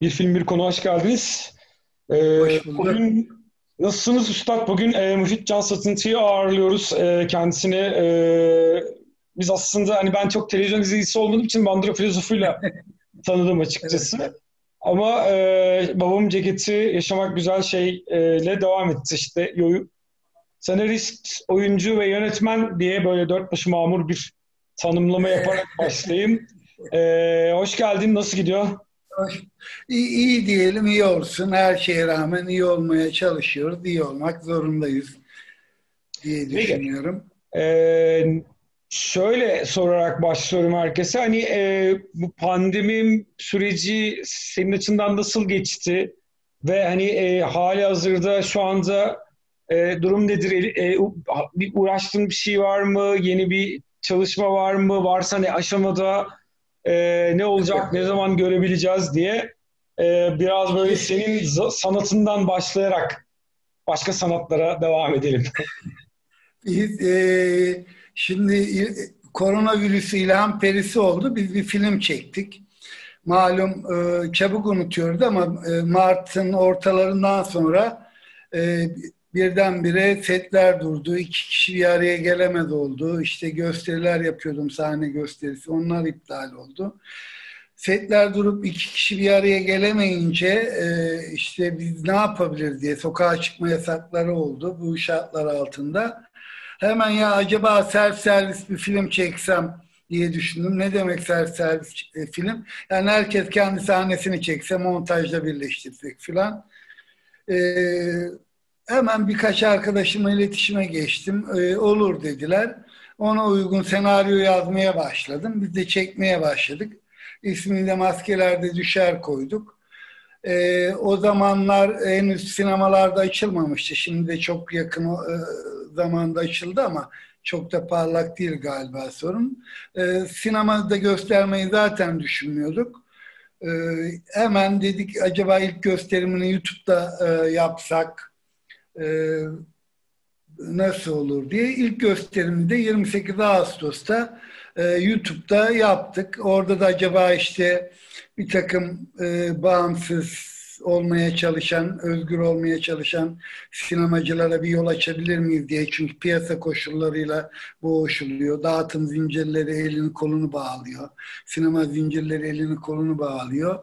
Bir film bir konu hoş geldiniz. Ee, hoş bugün nasılsınız Üstad? Bugün e, Müfit Can Satıntı'yı ağırlıyoruz e, kendisini. E, biz aslında hani ben çok televizyon izleyicisi olduğum için Bandıra filozofuyla tanıdım açıkçası. Evet. Ama e, babamın ceketi Yaşamak Güzel Şey'le devam etti. İşte senarist, oyuncu ve yönetmen diye böyle dört başı mamur bir tanımlama yaparak başlayayım. E, hoş geldin. Nasıl gidiyor? İyi, iyi diyelim, iyi olsun. Her şeye rağmen iyi olmaya çalışıyoruz. İyi olmak zorundayız diye düşünüyorum. Ee, şöyle sorarak başlıyorum herkese. Hani e, bu pandemi süreci senin açından nasıl geçti? Ve hani e, hali hazırda şu anda e, durum nedir? E, bir uğraştığın bir şey var mı? Yeni bir çalışma var mı? Varsa ne aşamada? E, ne olacak, ne zaman görebileceğiz diye e, biraz böyle senin sanatından başlayarak başka sanatlara devam edelim. Biz, e, şimdi koronavirüsü ilham perisi oldu. Biz bir film çektik. Malum e, çabuk unutuyordu ama e, Mart'ın ortalarından sonra e, birdenbire setler durdu. iki kişi bir araya gelemez oldu. İşte gösteriler yapıyordum sahne gösterisi. Onlar iptal oldu. Setler durup iki kişi bir araya gelemeyince e, işte biz ne yapabiliriz diye sokağa çıkma yasakları oldu bu şartlar altında. Hemen ya acaba self servis bir film çeksem diye düşündüm. Ne demek self servis e, film? Yani herkes kendi sahnesini çekse montajla birleştirsek filan. Eee hemen birkaç arkadaşımla iletişime geçtim. Ee, olur dediler. Ona uygun senaryo yazmaya başladım. Biz de çekmeye başladık. İsmini de maskelerde düşer koyduk. Ee, o zamanlar henüz sinemalarda açılmamıştı. Şimdi de çok yakın e, zamanda açıldı ama çok da parlak değil galiba sorun. Ee, sinemada göstermeyi zaten düşünmüyorduk. Ee, hemen dedik acaba ilk gösterimini YouTube'da e, yapsak e, nasıl olur diye ilk gösterimde 28 Ağustos'ta e, YouTube'da yaptık. Orada da acaba işte bir takım e, bağımsız olmaya çalışan, özgür olmaya çalışan sinemacılara bir yol açabilir miyiz diye. Çünkü piyasa koşullarıyla boğuşuluyor. Dağıtım zincirleri elini kolunu bağlıyor. Sinema zincirleri elini kolunu bağlıyor.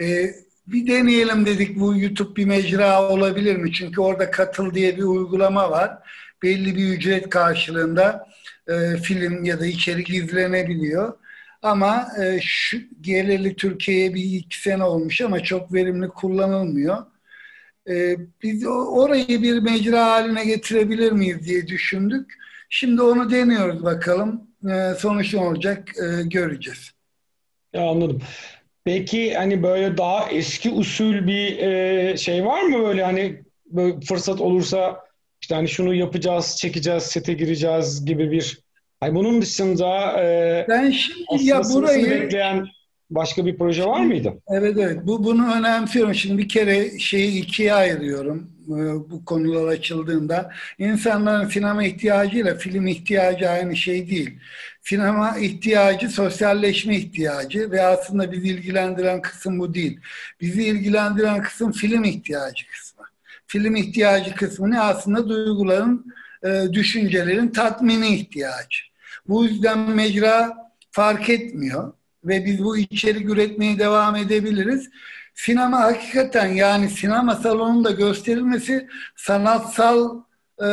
E, bir deneyelim dedik bu YouTube bir mecra olabilir mi? Çünkü orada katıl diye bir uygulama var. Belli bir ücret karşılığında e, film ya da içerik izlenebiliyor. Ama e, şu geleli Türkiye'ye bir iki sene olmuş ama çok verimli kullanılmıyor. E, biz orayı bir mecra haline getirebilir miyiz diye düşündük. Şimdi onu deniyoruz bakalım. E, sonuç ne olacak e, göreceğiz. Ya anladım. Peki hani böyle daha eski usul bir e, şey var mı böyle? Hani böyle fırsat olursa işte hani şunu yapacağız, çekeceğiz, sete gireceğiz gibi bir hani bunun dışında e, ben şimdi ya burayı bekleyen başka bir proje var mıydı? Evet evet. Bu bunu önemsiyorum. Şimdi bir kere şeyi ikiye ayırıyorum e, bu konular açıldığında. İnsanların sinema ihtiyacıyla film ihtiyacı aynı şey değil. Sinema ihtiyacı sosyalleşme ihtiyacı ve aslında bizi ilgilendiren kısım bu değil. Bizi ilgilendiren kısım film ihtiyacı kısmı. Film ihtiyacı kısmı ne? Aslında duyguların, e, düşüncelerin tatmini ihtiyacı. Bu yüzden mecra fark etmiyor ve biz bu içerik üretmeye devam edebiliriz. Sinema hakikaten yani sinema salonunda gösterilmesi sanatsal e,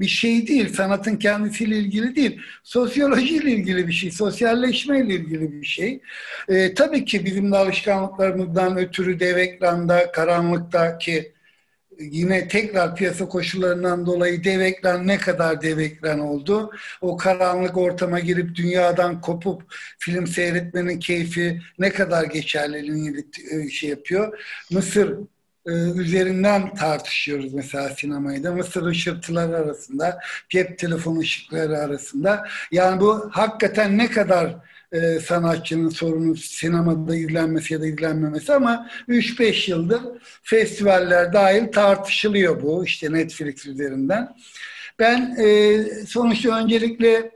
bir şey değil. Sanatın kendisiyle ilgili değil. Sosyolojiyle ilgili bir şey. Sosyalleşmeyle ilgili bir şey. E, tabii ki bizim de alışkanlıklarımızdan ötürü dev ekranda, karanlıktaki yine tekrar piyasa koşullarından dolayı dev ekran ne kadar dev ekran oldu? O karanlık ortama girip dünyadan kopup film seyretmenin keyfi ne kadar geçerliliğini e, şey yapıyor? Mısır e, üzerinden tartışıyoruz mesela sinemayı da. Mısır ışıltıları arasında, cep telefonu ışıkları arasında. Yani bu hakikaten ne kadar e, sanatçının sorunu sinemada izlenmesi ya da izlenmemesi ama 3-5 yıldır festivaller dahil tartışılıyor bu işte Netflix üzerinden. Ben e, sonuçta öncelikle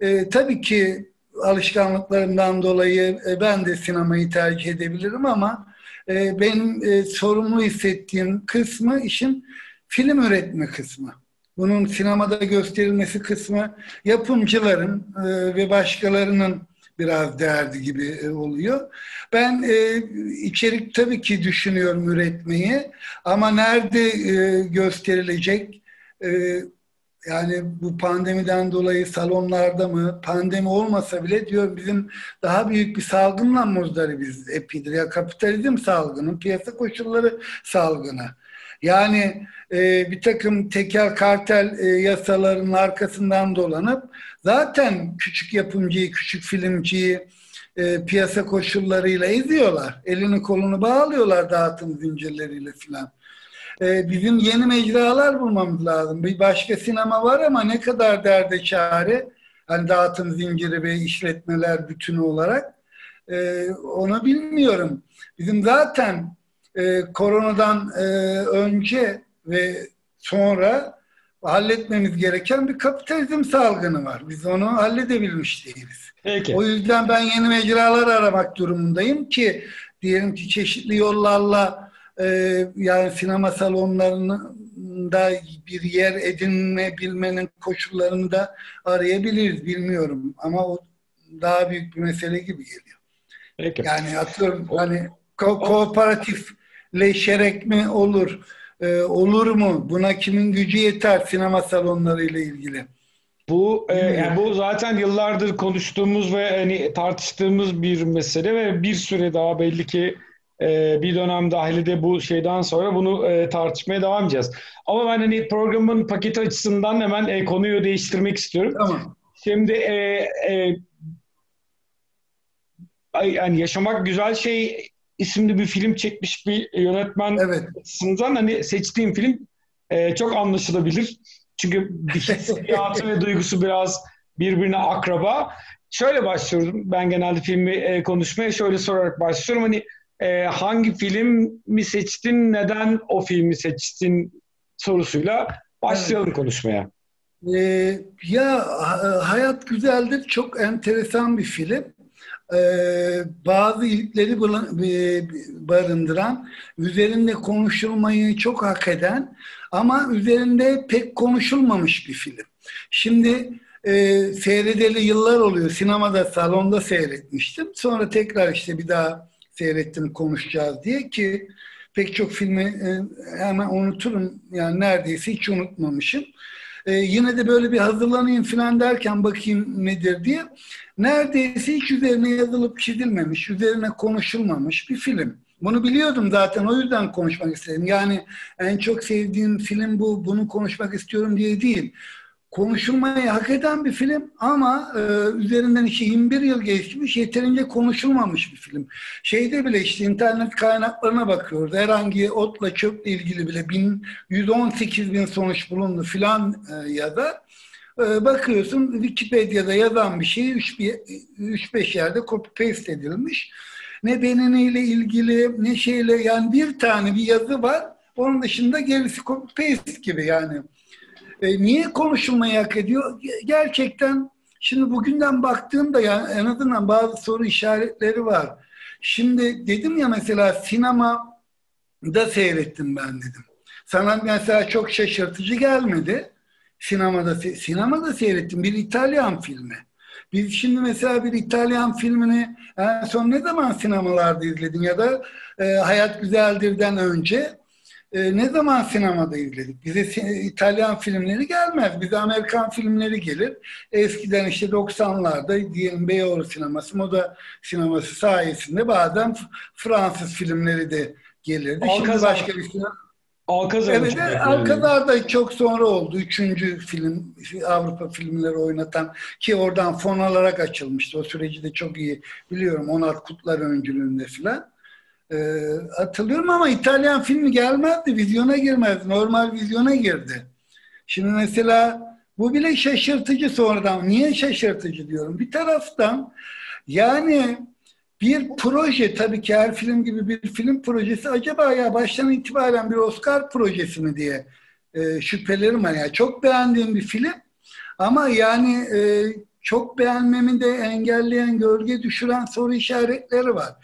e, tabii ki alışkanlıklarımdan dolayı e, ben de sinemayı tercih edebilirim ama e, benim e, sorumlu hissettiğim kısmı işin film üretme kısmı. Bunun sinemada gösterilmesi kısmı yapımcıların e, ve başkalarının biraz derdi gibi e, oluyor. Ben e, içerik tabii ki düşünüyorum üretmeyi ama nerede e, gösterilecek e, yani bu pandemiden dolayı salonlarda mı pandemi olmasa bile diyor bizim daha büyük bir salgınla muzdaribiz epidemiya kapitalizm salgını piyasa koşulları salgını. Yani e, bir takım tekel kartel e, yasalarının arkasından dolanıp zaten küçük yapımcıyı, küçük filmciyi e, piyasa koşullarıyla eziyorlar. Elini kolunu bağlıyorlar dağıtım zincirleriyle filan. E, bizim yeni mecralar bulmamız lazım. Bir başka sinema var ama ne kadar derde çare hani dağıtım zinciri ve işletmeler bütünü olarak e, onu bilmiyorum. Bizim zaten e, koronadan e, önce ve sonra halletmemiz gereken bir kapitalizm salgını var. Biz onu halledebilmiş değiliz. Peki. O yüzden ben yeni mecralar aramak durumundayım ki diyelim ki çeşitli yollarla e, yani sinema salonlarında bir yer edinmebilmenin koşullarını da arayabiliriz bilmiyorum ama o daha büyük bir mesele gibi geliyor. Peki. Yani atıyorum o, hani ko- kooperatif leşerek mi olur? E, olur mu? Buna kimin gücü yeter sinema salonları ile ilgili? Bu e, yani bu zaten yıllardır konuştuğumuz ve hani tartıştığımız bir mesele ve bir süre daha belli ki e, bir dönem dahili de bu şeyden sonra bunu e, tartışmaya devam edeceğiz. Ama ben hani programın paketi açısından hemen e, konuyu değiştirmek istiyorum. Tamam. Şimdi e, e, yani yaşamak güzel şey isimli bir film çekmiş bir yönetmen evet. açısından hani seçtiğim film e, çok anlaşılabilir. Çünkü hissiyatı ve duygusu biraz birbirine akraba. Şöyle başlıyorum ben genelde filmi e, konuşmaya şöyle sorarak başlıyorum. Hani e, hangi film mi seçtin, neden o filmi seçtin sorusuyla başlayalım evet. konuşmaya. Ee, ya Hayat Güzeldir çok enteresan bir film e, bazı ilkleri barındıran, üzerinde konuşulmayı çok hak eden ama üzerinde pek konuşulmamış bir film. Şimdi e, seyredeli yıllar oluyor. Sinemada, salonda seyretmiştim. Sonra tekrar işte bir daha seyrettim konuşacağız diye ki pek çok filmi e, hemen unuturum. Yani neredeyse hiç unutmamışım. E, yine de böyle bir hazırlanayım falan derken bakayım nedir diye neredeyse hiç üzerine yazılıp çizilmemiş, üzerine konuşulmamış bir film. Bunu biliyordum zaten o yüzden konuşmak istedim. Yani en çok sevdiğim film bu, bunu konuşmak istiyorum diye değil. Konuşulmayı hak eden bir film ama e, üzerinden işte 21 yıl geçmiş yeterince konuşulmamış bir film. Şeyde bile işte internet kaynaklarına bakıyoruz. Herhangi otla çöple ilgili bile 118 bin sonuç bulundu filan e, ya da ee, bakıyorsun Wikipedia'da yazan bir şey 3-5 yerde copy paste edilmiş. Ne beneniyle ilgili ne şeyle yani bir tane bir yazı var. Onun dışında gerisi copy paste gibi yani. E, niye konuşulmayı hak ediyor? Gerçekten şimdi bugünden baktığımda yani en azından bazı soru işaretleri var. Şimdi dedim ya mesela sinema da seyrettim ben dedim. Sana mesela çok şaşırtıcı gelmedi sinemada sinemada seyrettim bir İtalyan filmi. Biz şimdi mesela bir İtalyan filmini en son ne zaman sinemalarda izledin ya da e, Hayat Güzeldir'den önce e, ne zaman sinemada izledik? Bize İtalyan filmleri gelmez. Bize Amerikan filmleri gelir. Eskiden işte 90'larda diyelim Beyoğlu sineması, moda sineması sayesinde bazen Fransız filmleri de gelirdi. Şimdi başka bir sinema Alcazar evet, Alcazar da çok sonra oldu. Üçüncü film, Avrupa filmleri oynatan ki oradan fon alarak açılmıştı. O süreci de çok iyi biliyorum. Onat Kutlar öncülüğünde filan. Ee, hatırlıyorum ama İtalyan filmi gelmezdi. Vizyona girmezdi. Normal vizyona girdi. Şimdi mesela bu bile şaşırtıcı sonradan. Niye şaşırtıcı diyorum? Bir taraftan yani bir proje tabii ki her film gibi bir film projesi acaba ya baştan itibaren bir Oscar projesi mi diye e, şüphelerim var. Yani çok beğendiğim bir film ama yani e, çok beğenmemi de engelleyen, gölge düşüren soru işaretleri var.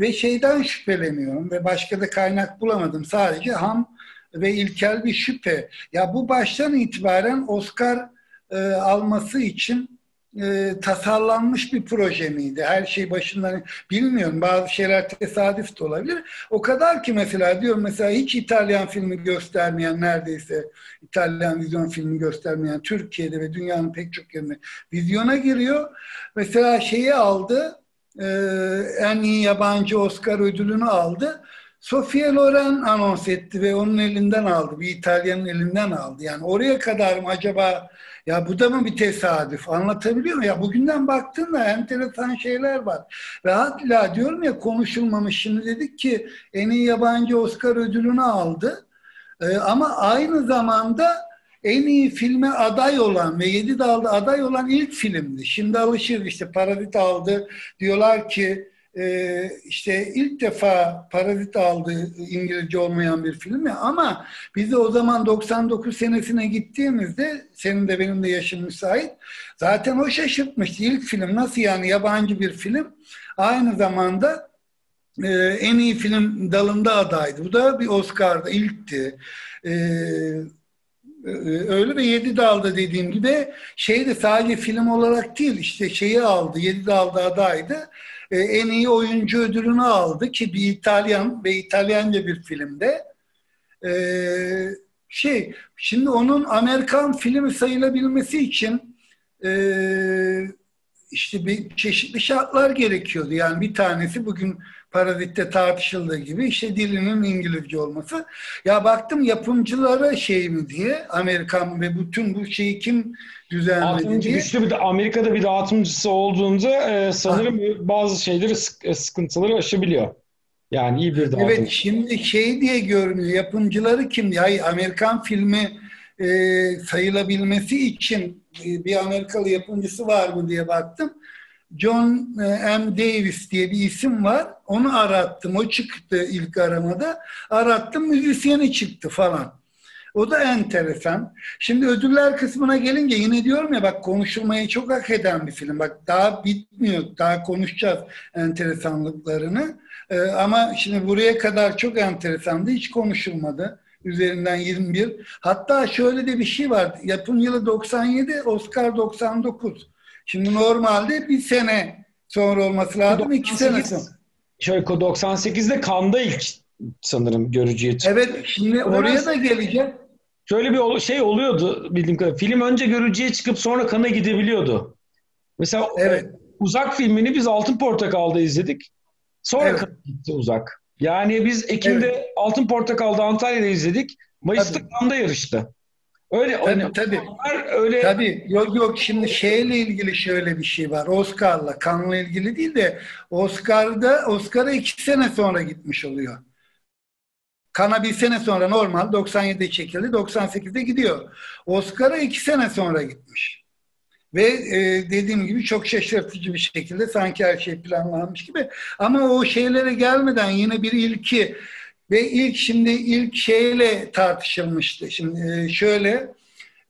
Ve şeyden şüpheleniyorum ve başka da kaynak bulamadım. Sadece ham ve ilkel bir şüphe. Ya bu baştan itibaren Oscar e, alması için e, tasarlanmış bir proje miydi? Her şey başından bilmiyorum. Bazı şeyler tesadüf de olabilir. O kadar ki mesela diyorum mesela hiç İtalyan filmi göstermeyen neredeyse İtalyan vizyon filmi göstermeyen Türkiye'de ve dünyanın pek çok yerine vizyona giriyor. Mesela şeyi aldı e, en iyi yabancı Oscar ödülünü aldı. Sofia Loren anons etti ve onun elinden aldı. Bir İtalyanın elinden aldı. Yani oraya kadar mı acaba ya bu da mı bir tesadüf? Anlatabiliyor muyum? Ya bugünden baktığında enteresan şeyler var. Ve hatta diyorum ya konuşulmamış. Şimdi dedik ki en iyi yabancı Oscar ödülünü aldı. Ee, ama aynı zamanda en iyi filme aday olan ve yedi dalda aday olan ilk filmdi. Şimdi alışır işte Parazit aldı. Diyorlar ki e, işte ilk defa Parazit aldı İngilizce olmayan bir film ya ama biz de o zaman 99 senesine gittiğimizde senin de benim de yaşım müsait zaten o şaşırtmıştı. İlk film nasıl yani yabancı bir film aynı zamanda e, en iyi film dalında adaydı. Bu da bir Oscar'da ilkti. E, öyle ve Yedi Dal'da dediğim gibi şeyde sadece film olarak değil işte şeyi aldı Yedi Dal'da adaydı e, en iyi oyuncu ödülünü aldı ki bir İtalyan ve İtalyanca bir filmde. E, şey, şimdi onun Amerikan filmi sayılabilmesi için e, işte bir çeşitli şartlar gerekiyordu. Yani bir tanesi bugün Parazit'te tartışıldığı gibi işte dilinin İngilizce olması. Ya baktım yapımcılara şey mi diye Amerikan ve bütün bu şeyi kim düzenledi Dağıtımcı diye. güçlü bir de Amerika'da bir dağıtımcısı olduğunda e, sanırım ha. bazı şeyleri e, sıkıntıları aşabiliyor. Yani iyi bir dağıtım. Evet şimdi şey diye görünüyor yapımcıları kim? Ya Amerikan filmi e, sayılabilmesi için e, bir Amerikalı yapımcısı var mı diye baktım. John e, M. Davis diye bir isim var. Onu arattım. O çıktı ilk aramada. Arattım müzisyeni çıktı falan. O da enteresan. Şimdi ödüller kısmına gelince yine diyorum ya bak konuşulmayı çok hak eden bir film. Bak daha bitmiyor. Daha konuşacağız enteresanlıklarını. Ee, ama şimdi buraya kadar çok enteresandı. Hiç konuşulmadı. Üzerinden 21. Hatta şöyle de bir şey var. Yapım yılı 97, Oscar 99. Şimdi normalde bir sene sonra olması lazım. 2 sene sonra. Şöyle 98'de Kanda ilk sanırım görücüye çıktı. Evet şimdi oraya da geleceğim. Şöyle bir şey oluyordu bildiğim kadarıyla. Film önce görücüye çıkıp sonra kana gidebiliyordu. Mesela evet. Uzak filmini biz Altın Portakal'da izledik. Sonra evet. gitti Uzak. Yani biz Ekim'de evet. Altın Portakal'da Antalya'da izledik. Mayıs'ta Kan'da yarıştı. Öyle tabii, hani, tabii. öyle Tabii yok yok şimdi şeyle ilgili şöyle bir şey var. Oscar'la Kan'la ilgili değil de Oscar'da Oscar'a iki sene sonra gitmiş oluyor. Kana bir sene sonra normal 97'de çekildi 98'de gidiyor. Oscar'a iki sene sonra gitmiş. Ve e, dediğim gibi çok şaşırtıcı bir şekilde sanki her şey planlanmış gibi. Ama o şeylere gelmeden yine bir ilki ve ilk şimdi ilk şeyle tartışılmıştı. Şimdi e, şöyle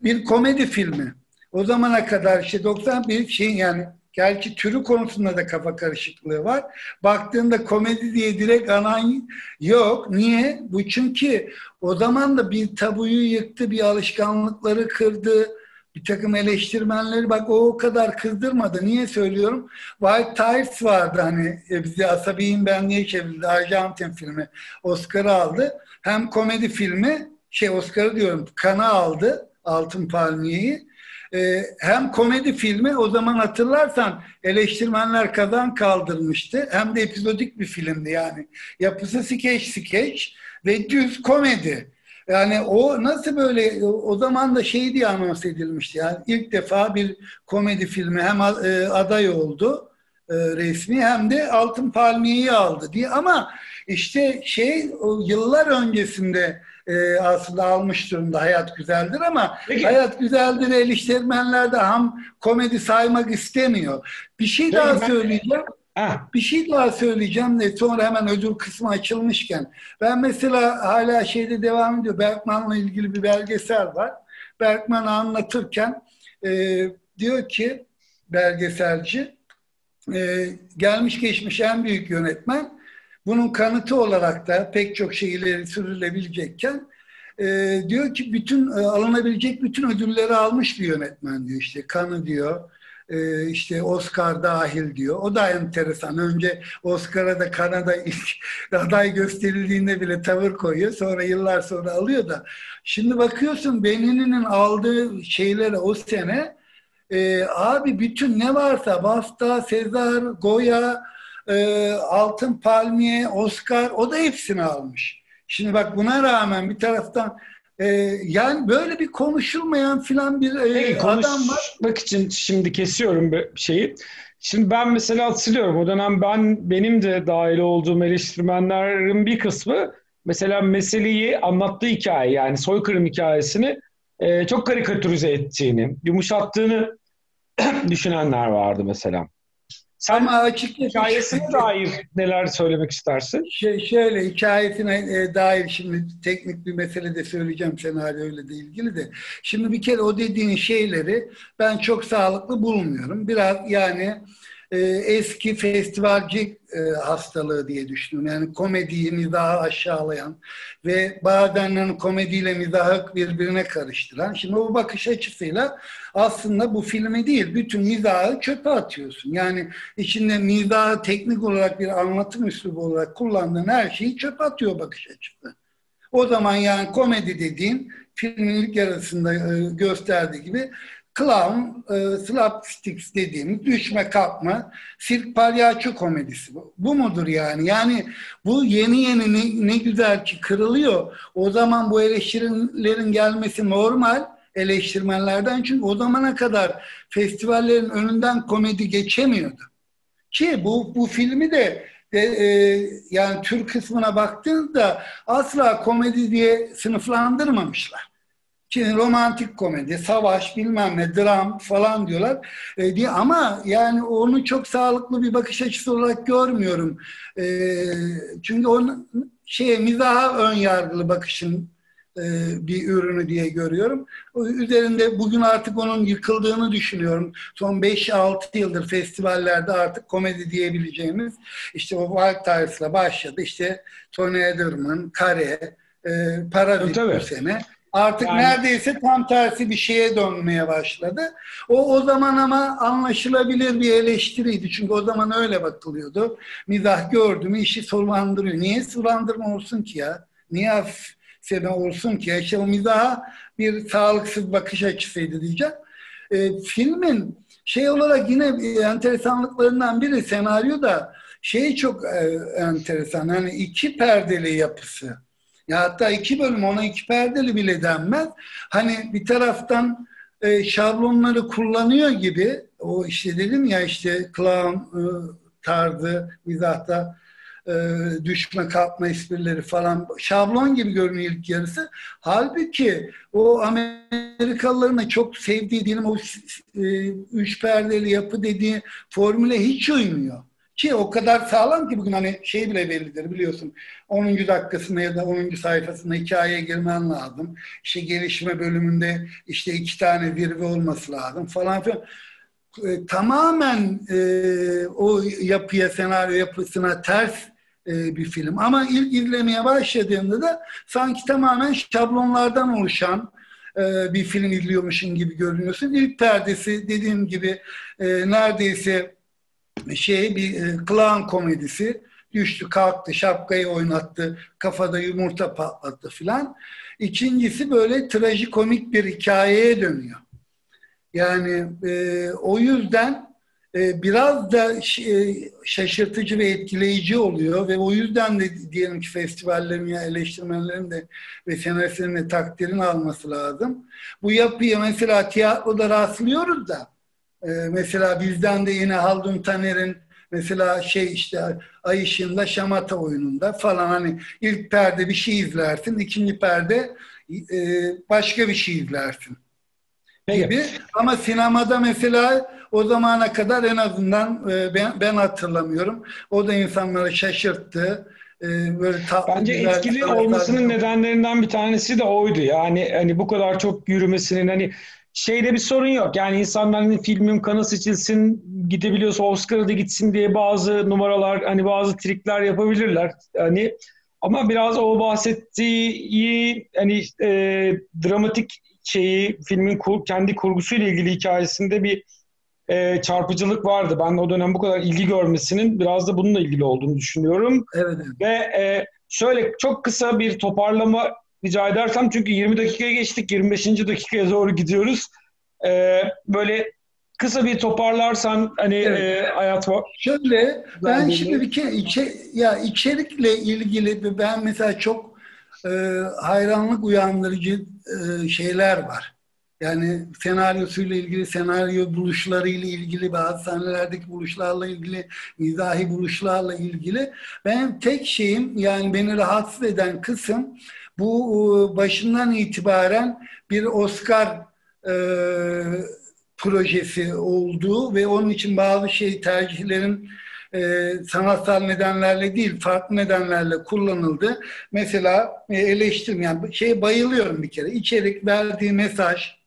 bir komedi filmi. O zamana kadar işte 91 şey yani Gerçi türü konusunda da kafa karışıklığı var. Baktığında komedi diye direkt anan yok. Niye? Bu çünkü o zaman da bir tabuyu yıktı, bir alışkanlıkları kırdı. Bir takım eleştirmenleri bak o o kadar kızdırmadı. Niye söylüyorum? White Tights vardı hani e, bizi Asabiyim Ben niye çevrildi? Arjantin filmi. Oscar aldı. Hem komedi filmi şey Oscar'ı diyorum kana aldı. Altın Palmiye'yi e, hem komedi filmi o zaman hatırlarsan eleştirmenler kazan kaldırmıştı. Hem de epizodik bir filmdi yani. Yapısı skeç skeç ve düz komedi. Yani o nasıl böyle o zaman da şey diye anons edilmişti. Yani ilk defa bir komedi filmi hem e, aday oldu e, resmi hem de Altın Palmiye'yi aldı diye ama işte şey yıllar öncesinde e, aslında almış durumda Hayat Güzeldir ama Peki. Hayat Güzeldir eleştirmenler de ham komedi saymak istemiyor. Bir şey Peki, daha ben... Ha. Bir şey daha söyleyeceğim de sonra hemen ödül kısmı açılmışken. Ben mesela hala şeyde devam ediyor. Bergman'la ilgili bir belgesel var. Bergman anlatırken e, diyor ki belgeselci. E, gelmiş geçmiş en büyük yönetmen. Bunun kanıtı olarak da pek çok şey ileri sürülebilecekken e, diyor ki bütün e, alınabilecek bütün ödülleri almış bir yönetmen diyor işte kanı diyor e, işte Oscar dahil diyor. O da enteresan. Önce Oscar'a da Kanada ilk aday gösterildiğinde bile tavır koyuyor. Sonra yıllar sonra alıyor da. Şimdi bakıyorsun Benini'nin aldığı şeylere o sene e, abi bütün ne varsa BAFTA, Sezar, Goya, e, Altın Palmiye, Oscar o da hepsini almış. Şimdi bak buna rağmen bir taraftan e, yani böyle bir konuşulmayan filan bir e, Peki, adam var. Bak için şimdi kesiyorum bir şeyi. Şimdi ben mesela hatırlıyorum o dönem ben benim de dahil olduğum eleştirmenlerin bir kısmı mesela meseleyi anlattığı hikaye yani soykırım hikayesini e, çok karikatürize ettiğini, yumuşattığını düşünenler vardı mesela. Sen Ama açıkçası hikayesine dair neler söylemek istersin? Şey, şöyle hikayesine e, dair şimdi teknik bir mesele de söyleyeceğim senaryoyla da ilgili de. Şimdi bir kere o dediğin şeyleri ben çok sağlıklı bulmuyorum. Biraz yani e, eski festivalci e, hastalığı diye düşünüyorum. Yani komediyi, mizahı aşağılayan ve bazen hani komediyle mizahı birbirine karıştıran. Şimdi bu bakış açısıyla aslında bu filmi değil, bütün mizahı çöpe atıyorsun. Yani içinde mizahı teknik olarak bir anlatım üslubu olarak kullandığın her şeyi çöpe atıyor bakış açısı. O zaman yani komedi dediğin filmin ilk yarısında e, gösterdiği gibi clown, e, slapsticks dediğimiz düşme kalkma, sirk palyaço komedisi bu. Bu mudur yani? Yani bu yeni yeni ne, ne güzel ki kırılıyor. O zaman bu eleştirilerin gelmesi normal eleştirmenlerden çünkü o zamana kadar festivallerin önünden komedi geçemiyordu. Ki bu, bu filmi de e, e, yani Türk kısmına baktığında asla komedi diye sınıflandırmamışlar. Şimdi romantik komedi, savaş, bilmem ne, dram falan diyorlar. E, diye, ama yani onu çok sağlıklı bir bakış açısı olarak görmüyorum. E, çünkü onun şeye mizaha ön yargılı bakışın e, bir ürünü diye görüyorum. Üzerinde bugün artık onun yıkıldığını düşünüyorum. Son 5-6 yıldır festivallerde artık komedi diyebileceğimiz işte o Wild Tires'la başladı. İşte Tony Ederman, Kare, e, Paradis bu sene. Artık yani... neredeyse tam tersi bir şeye dönmeye başladı. O o zaman ama anlaşılabilir bir eleştiriydi. Çünkü o zaman öyle bakılıyordu. Mizah gördü mü işi sulandırıyor. Niye sulandırma olsun ki ya? Niye sene olsun ki? İşte o mizaha bir sağlıksız bakış açısıydı diyeceğim. E, filmin şey olarak yine enteresanlıklarından biri senaryo da şey çok e, enteresan. Hani iki perdeli yapısı. Ya hatta iki bölüm ona iki perdeli bile denmez. Hani bir taraftan e, şablonları kullanıyor gibi o işte dedim ya işte clown e, tarzı mizahta e, düşme kalkma esprileri falan şablon gibi görünüyor ilk yarısı. Halbuki o Amerikalıların çok sevdiği diyelim o e, üç perdeli yapı dediği formüle hiç uymuyor. Ki o kadar sağlam ki bugün hani şey bile bellidir biliyorsun. 10. dakikasında ya da 10. sayfasında hikayeye girmen lazım. İşte gelişme bölümünde işte iki tane virve olması lazım falan filan. E, tamamen e, o yapıya, senaryo yapısına ters e, bir film. Ama ilk izlemeye başladığımda da sanki tamamen şablonlardan oluşan e, bir film izliyormuşsun gibi görünüyorsun. İlk perdesi dediğim gibi e, neredeyse şey bir e, clown komedisi düştü kalktı şapkayı oynattı kafada yumurta patlattı filan. İkincisi böyle trajikomik bir hikayeye dönüyor. Yani e, o yüzden e, biraz da e, şaşırtıcı ve etkileyici oluyor ve o yüzden de diyelim ki festivallerin ya eleştirmenlerin de ve senaristlerin de takdirini alması lazım. Bu yapıyı mesela tiyatroda rastlıyoruz da ee, mesela bizden de yine Haldun Taner'in mesela şey işte Ay ışığında Şamata oyununda falan hani ilk perde bir şey izlersin, ikinci perde e, başka bir şey izlersin gibi. Ama sinemada mesela o zamana kadar en azından e, ben, ben hatırlamıyorum. O da insanları şaşırttı. E, böyle Bence etkili olmasının nedenlerinden bir tanesi de oydu. Yani hani bu kadar çok yürümesinin hani şeyde bir sorun yok. Yani insanlar hani filmin kanı seçilsin, gidebiliyorsa Oscar'a da gitsin diye bazı numaralar, hani bazı trikler yapabilirler. Hani ama biraz o bahsettiği hani e, dramatik şeyi filmin kur, kendi kurgusuyla ilgili hikayesinde bir e, çarpıcılık vardı. Ben o dönem bu kadar ilgi görmesinin biraz da bununla ilgili olduğunu düşünüyorum. Evet. Ve e, şöyle çok kısa bir toparlama rica edersem çünkü 20 dakikaya geçtik 25. dakikaya doğru gidiyoruz. E, böyle kısa bir toparlarsan hani evet. e, hayat var. Şöyle ben şimdi bir kere içe, ya içerikle ilgili ben mesela çok e, hayranlık uyandırıcı e, şeyler var. Yani senaryosuyla ilgili, senaryo buluşlarıyla ilgili, bazı sahnelerdeki buluşlarla ilgili, mizahi buluşlarla ilgili. Ben tek şeyim yani beni rahatsız eden kısım bu başından itibaren bir Oscar e, projesi olduğu ve onun için bazı şey tercihlerin e, sanatsal nedenlerle değil farklı nedenlerle kullanıldı. Mesela e, eleştirim yani şey bayılıyorum bir kere. İçerik verdiği mesaj e,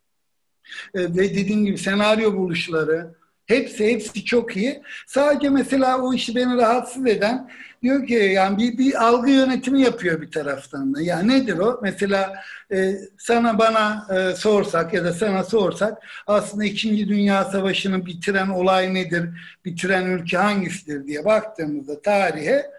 ve dediğim gibi senaryo buluşları hepsi hepsi çok iyi. Sadece mesela o işi beni rahatsız eden diyor ki yani bir, bir algı yönetimi yapıyor bir taraftan da. Yani nedir o? Mesela e, sana bana e, sorsak ya da sana sorsak aslında İkinci Dünya Savaşı'nı bitiren olay nedir? Bitiren ülke hangisidir diye baktığımızda tarihe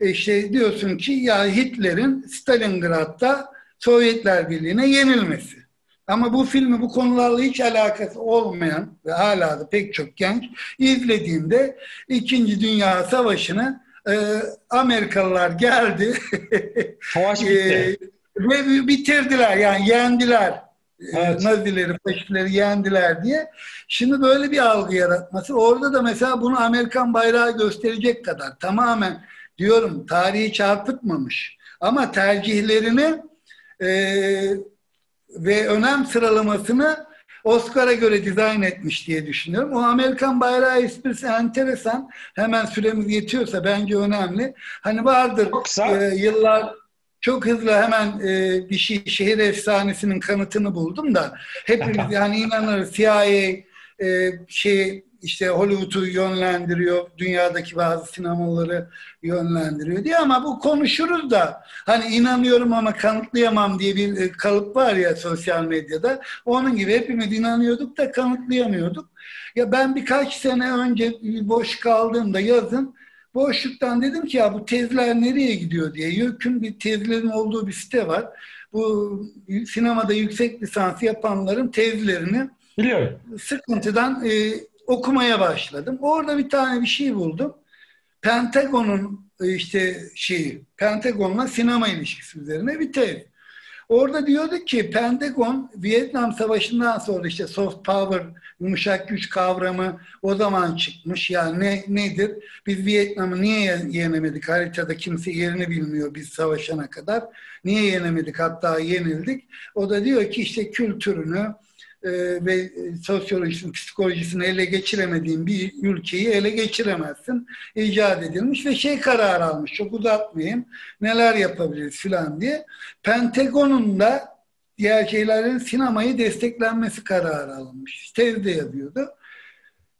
e, işte diyorsun ki ya Hitler'in Stalingrad'da Sovyetler Birliği'ne yenilmesi. Ama bu filmi bu konularla hiç alakası olmayan ve hala da pek çok genç izlediğinde İkinci Dünya Savaşı'nı e, Amerikalılar geldi. Savaş bitti. e, ve bitirdiler yani yendiler. E, evet. Nazileri, faşistleri yendiler diye. Şimdi böyle bir algı yaratması. Orada da mesela bunu Amerikan bayrağı gösterecek kadar tamamen diyorum tarihi çarpıtmamış. Ama tercihlerini e, ve önem sıralamasını Oscar'a göre dizayn etmiş diye düşünüyorum. O Amerikan bayrağı esprisi enteresan. Hemen süremiz yetiyorsa bence önemli. Hani vardır e, yıllar çok hızlı hemen e, bir şey şehir efsanesinin kanıtını buldum da hepimiz yani inanırız CIA e, şey işte Hollywood'u yönlendiriyor, dünyadaki bazı sinemaları yönlendiriyor diye ama bu konuşuruz da hani inanıyorum ama kanıtlayamam diye bir e, kalıp var ya sosyal medyada. Onun gibi hepimiz inanıyorduk da kanıtlayamıyorduk. Ya ben birkaç sene önce boş kaldığımda yazın boşluktan dedim ki ya bu tezler nereye gidiyor diye. YÖK'ün bir tezlerin olduğu bir site var. Bu sinemada yüksek lisans yapanların tezlerini Biliyorum. sıkıntıdan e, okumaya başladım. Orada bir tane bir şey buldum. Pentagon'un e, işte şeyi, Pentagon'la sinema ilişkisi üzerine bir tez. Orada diyordu ki Pentagon Vietnam Savaşı'ndan sonra işte soft power, yumuşak güç kavramı o zaman çıkmış. Yani ne, nedir? Biz Vietnam'ı niye yenemedik? Haritada kimse yerini bilmiyor biz savaşana kadar. Niye yenemedik? Hatta yenildik. O da diyor ki işte kültürünü, ve sosyolojisini, psikolojisini ele geçiremediğin bir ülkeyi ele geçiremezsin. icat edilmiş ve şey karar almış. Çok uzatmayayım. Neler yapabiliriz filan diye. Pentagon'un da diğer şeylerin sinemayı desteklenmesi kararı alınmış. Tezde yazıyordu.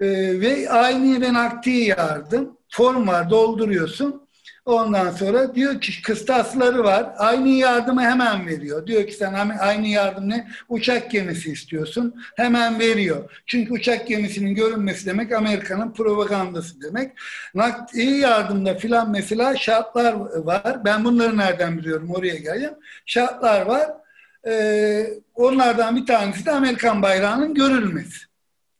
Ee, ve aynı ben akti yardım. Form var dolduruyorsun. Ondan sonra diyor ki kıstasları var. Aynı yardımı hemen veriyor. Diyor ki sen aynı yardım ne? Uçak gemisi istiyorsun. Hemen veriyor. Çünkü uçak gemisinin görünmesi demek Amerika'nın propagandası demek. Nakdi yardımda filan mesela şartlar var. Ben bunları nereden biliyorum? Oraya geleceğim. Şartlar var. Ee, onlardan bir tanesi de Amerikan bayrağının görülmesi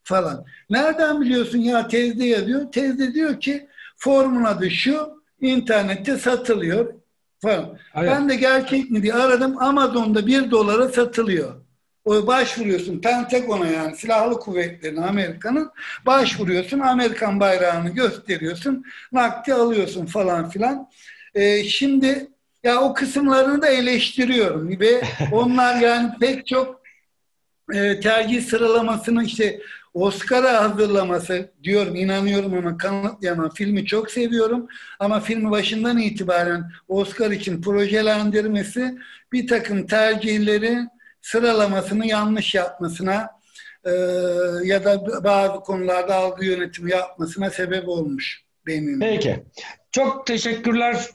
falan. Nereden biliyorsun ya tezde yazıyor. Tezde diyor ki formun adı şu internette satılıyor falan. Evet. Ben de gerçek mi diye aradım. Amazon'da bir dolara satılıyor. O başvuruyorsun Pentagon'a yani silahlı kuvvetlerine Amerika'nın başvuruyorsun. Amerikan bayrağını gösteriyorsun. Nakdi alıyorsun falan filan. Ee, şimdi ya o kısımlarını da eleştiriyorum ve onlar yani pek çok e, tercih sıralamasını işte Oscar'a hazırlaması diyorum inanıyorum ama kanıtlayamam. Filmi çok seviyorum ama filmi başından itibaren Oscar için projelendirmesi bir takım tercihleri sıralamasını yanlış yapmasına e, ya da bazı konularda algı yönetimi yapmasına sebep olmuş benim. Peki. Çok teşekkürler.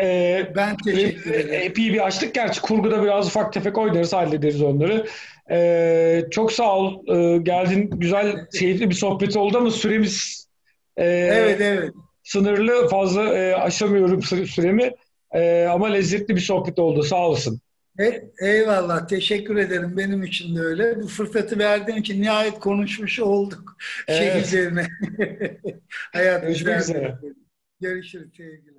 Ee, Ben teşekkür ederim. Epey bir açtık. Gerçi kurguda biraz ufak tefek oynarız, hallederiz onları. Ee, çok sağ ol. Ee, geldin. Güzel, keyifli bir sohbet oldu ama süremiz e, Evet evet. sınırlı. Fazla e, aşamıyorum süre- süremi. E, ama lezzetli bir sohbet oldu. Sağ olasın. E, eyvallah. Teşekkür ederim. Benim için de öyle. Bu fırsatı verdiğin için nihayet konuşmuş olduk. Şey Evet. üzerine. Hayat Görüşmek üzere. Görüşürüz sevgiler.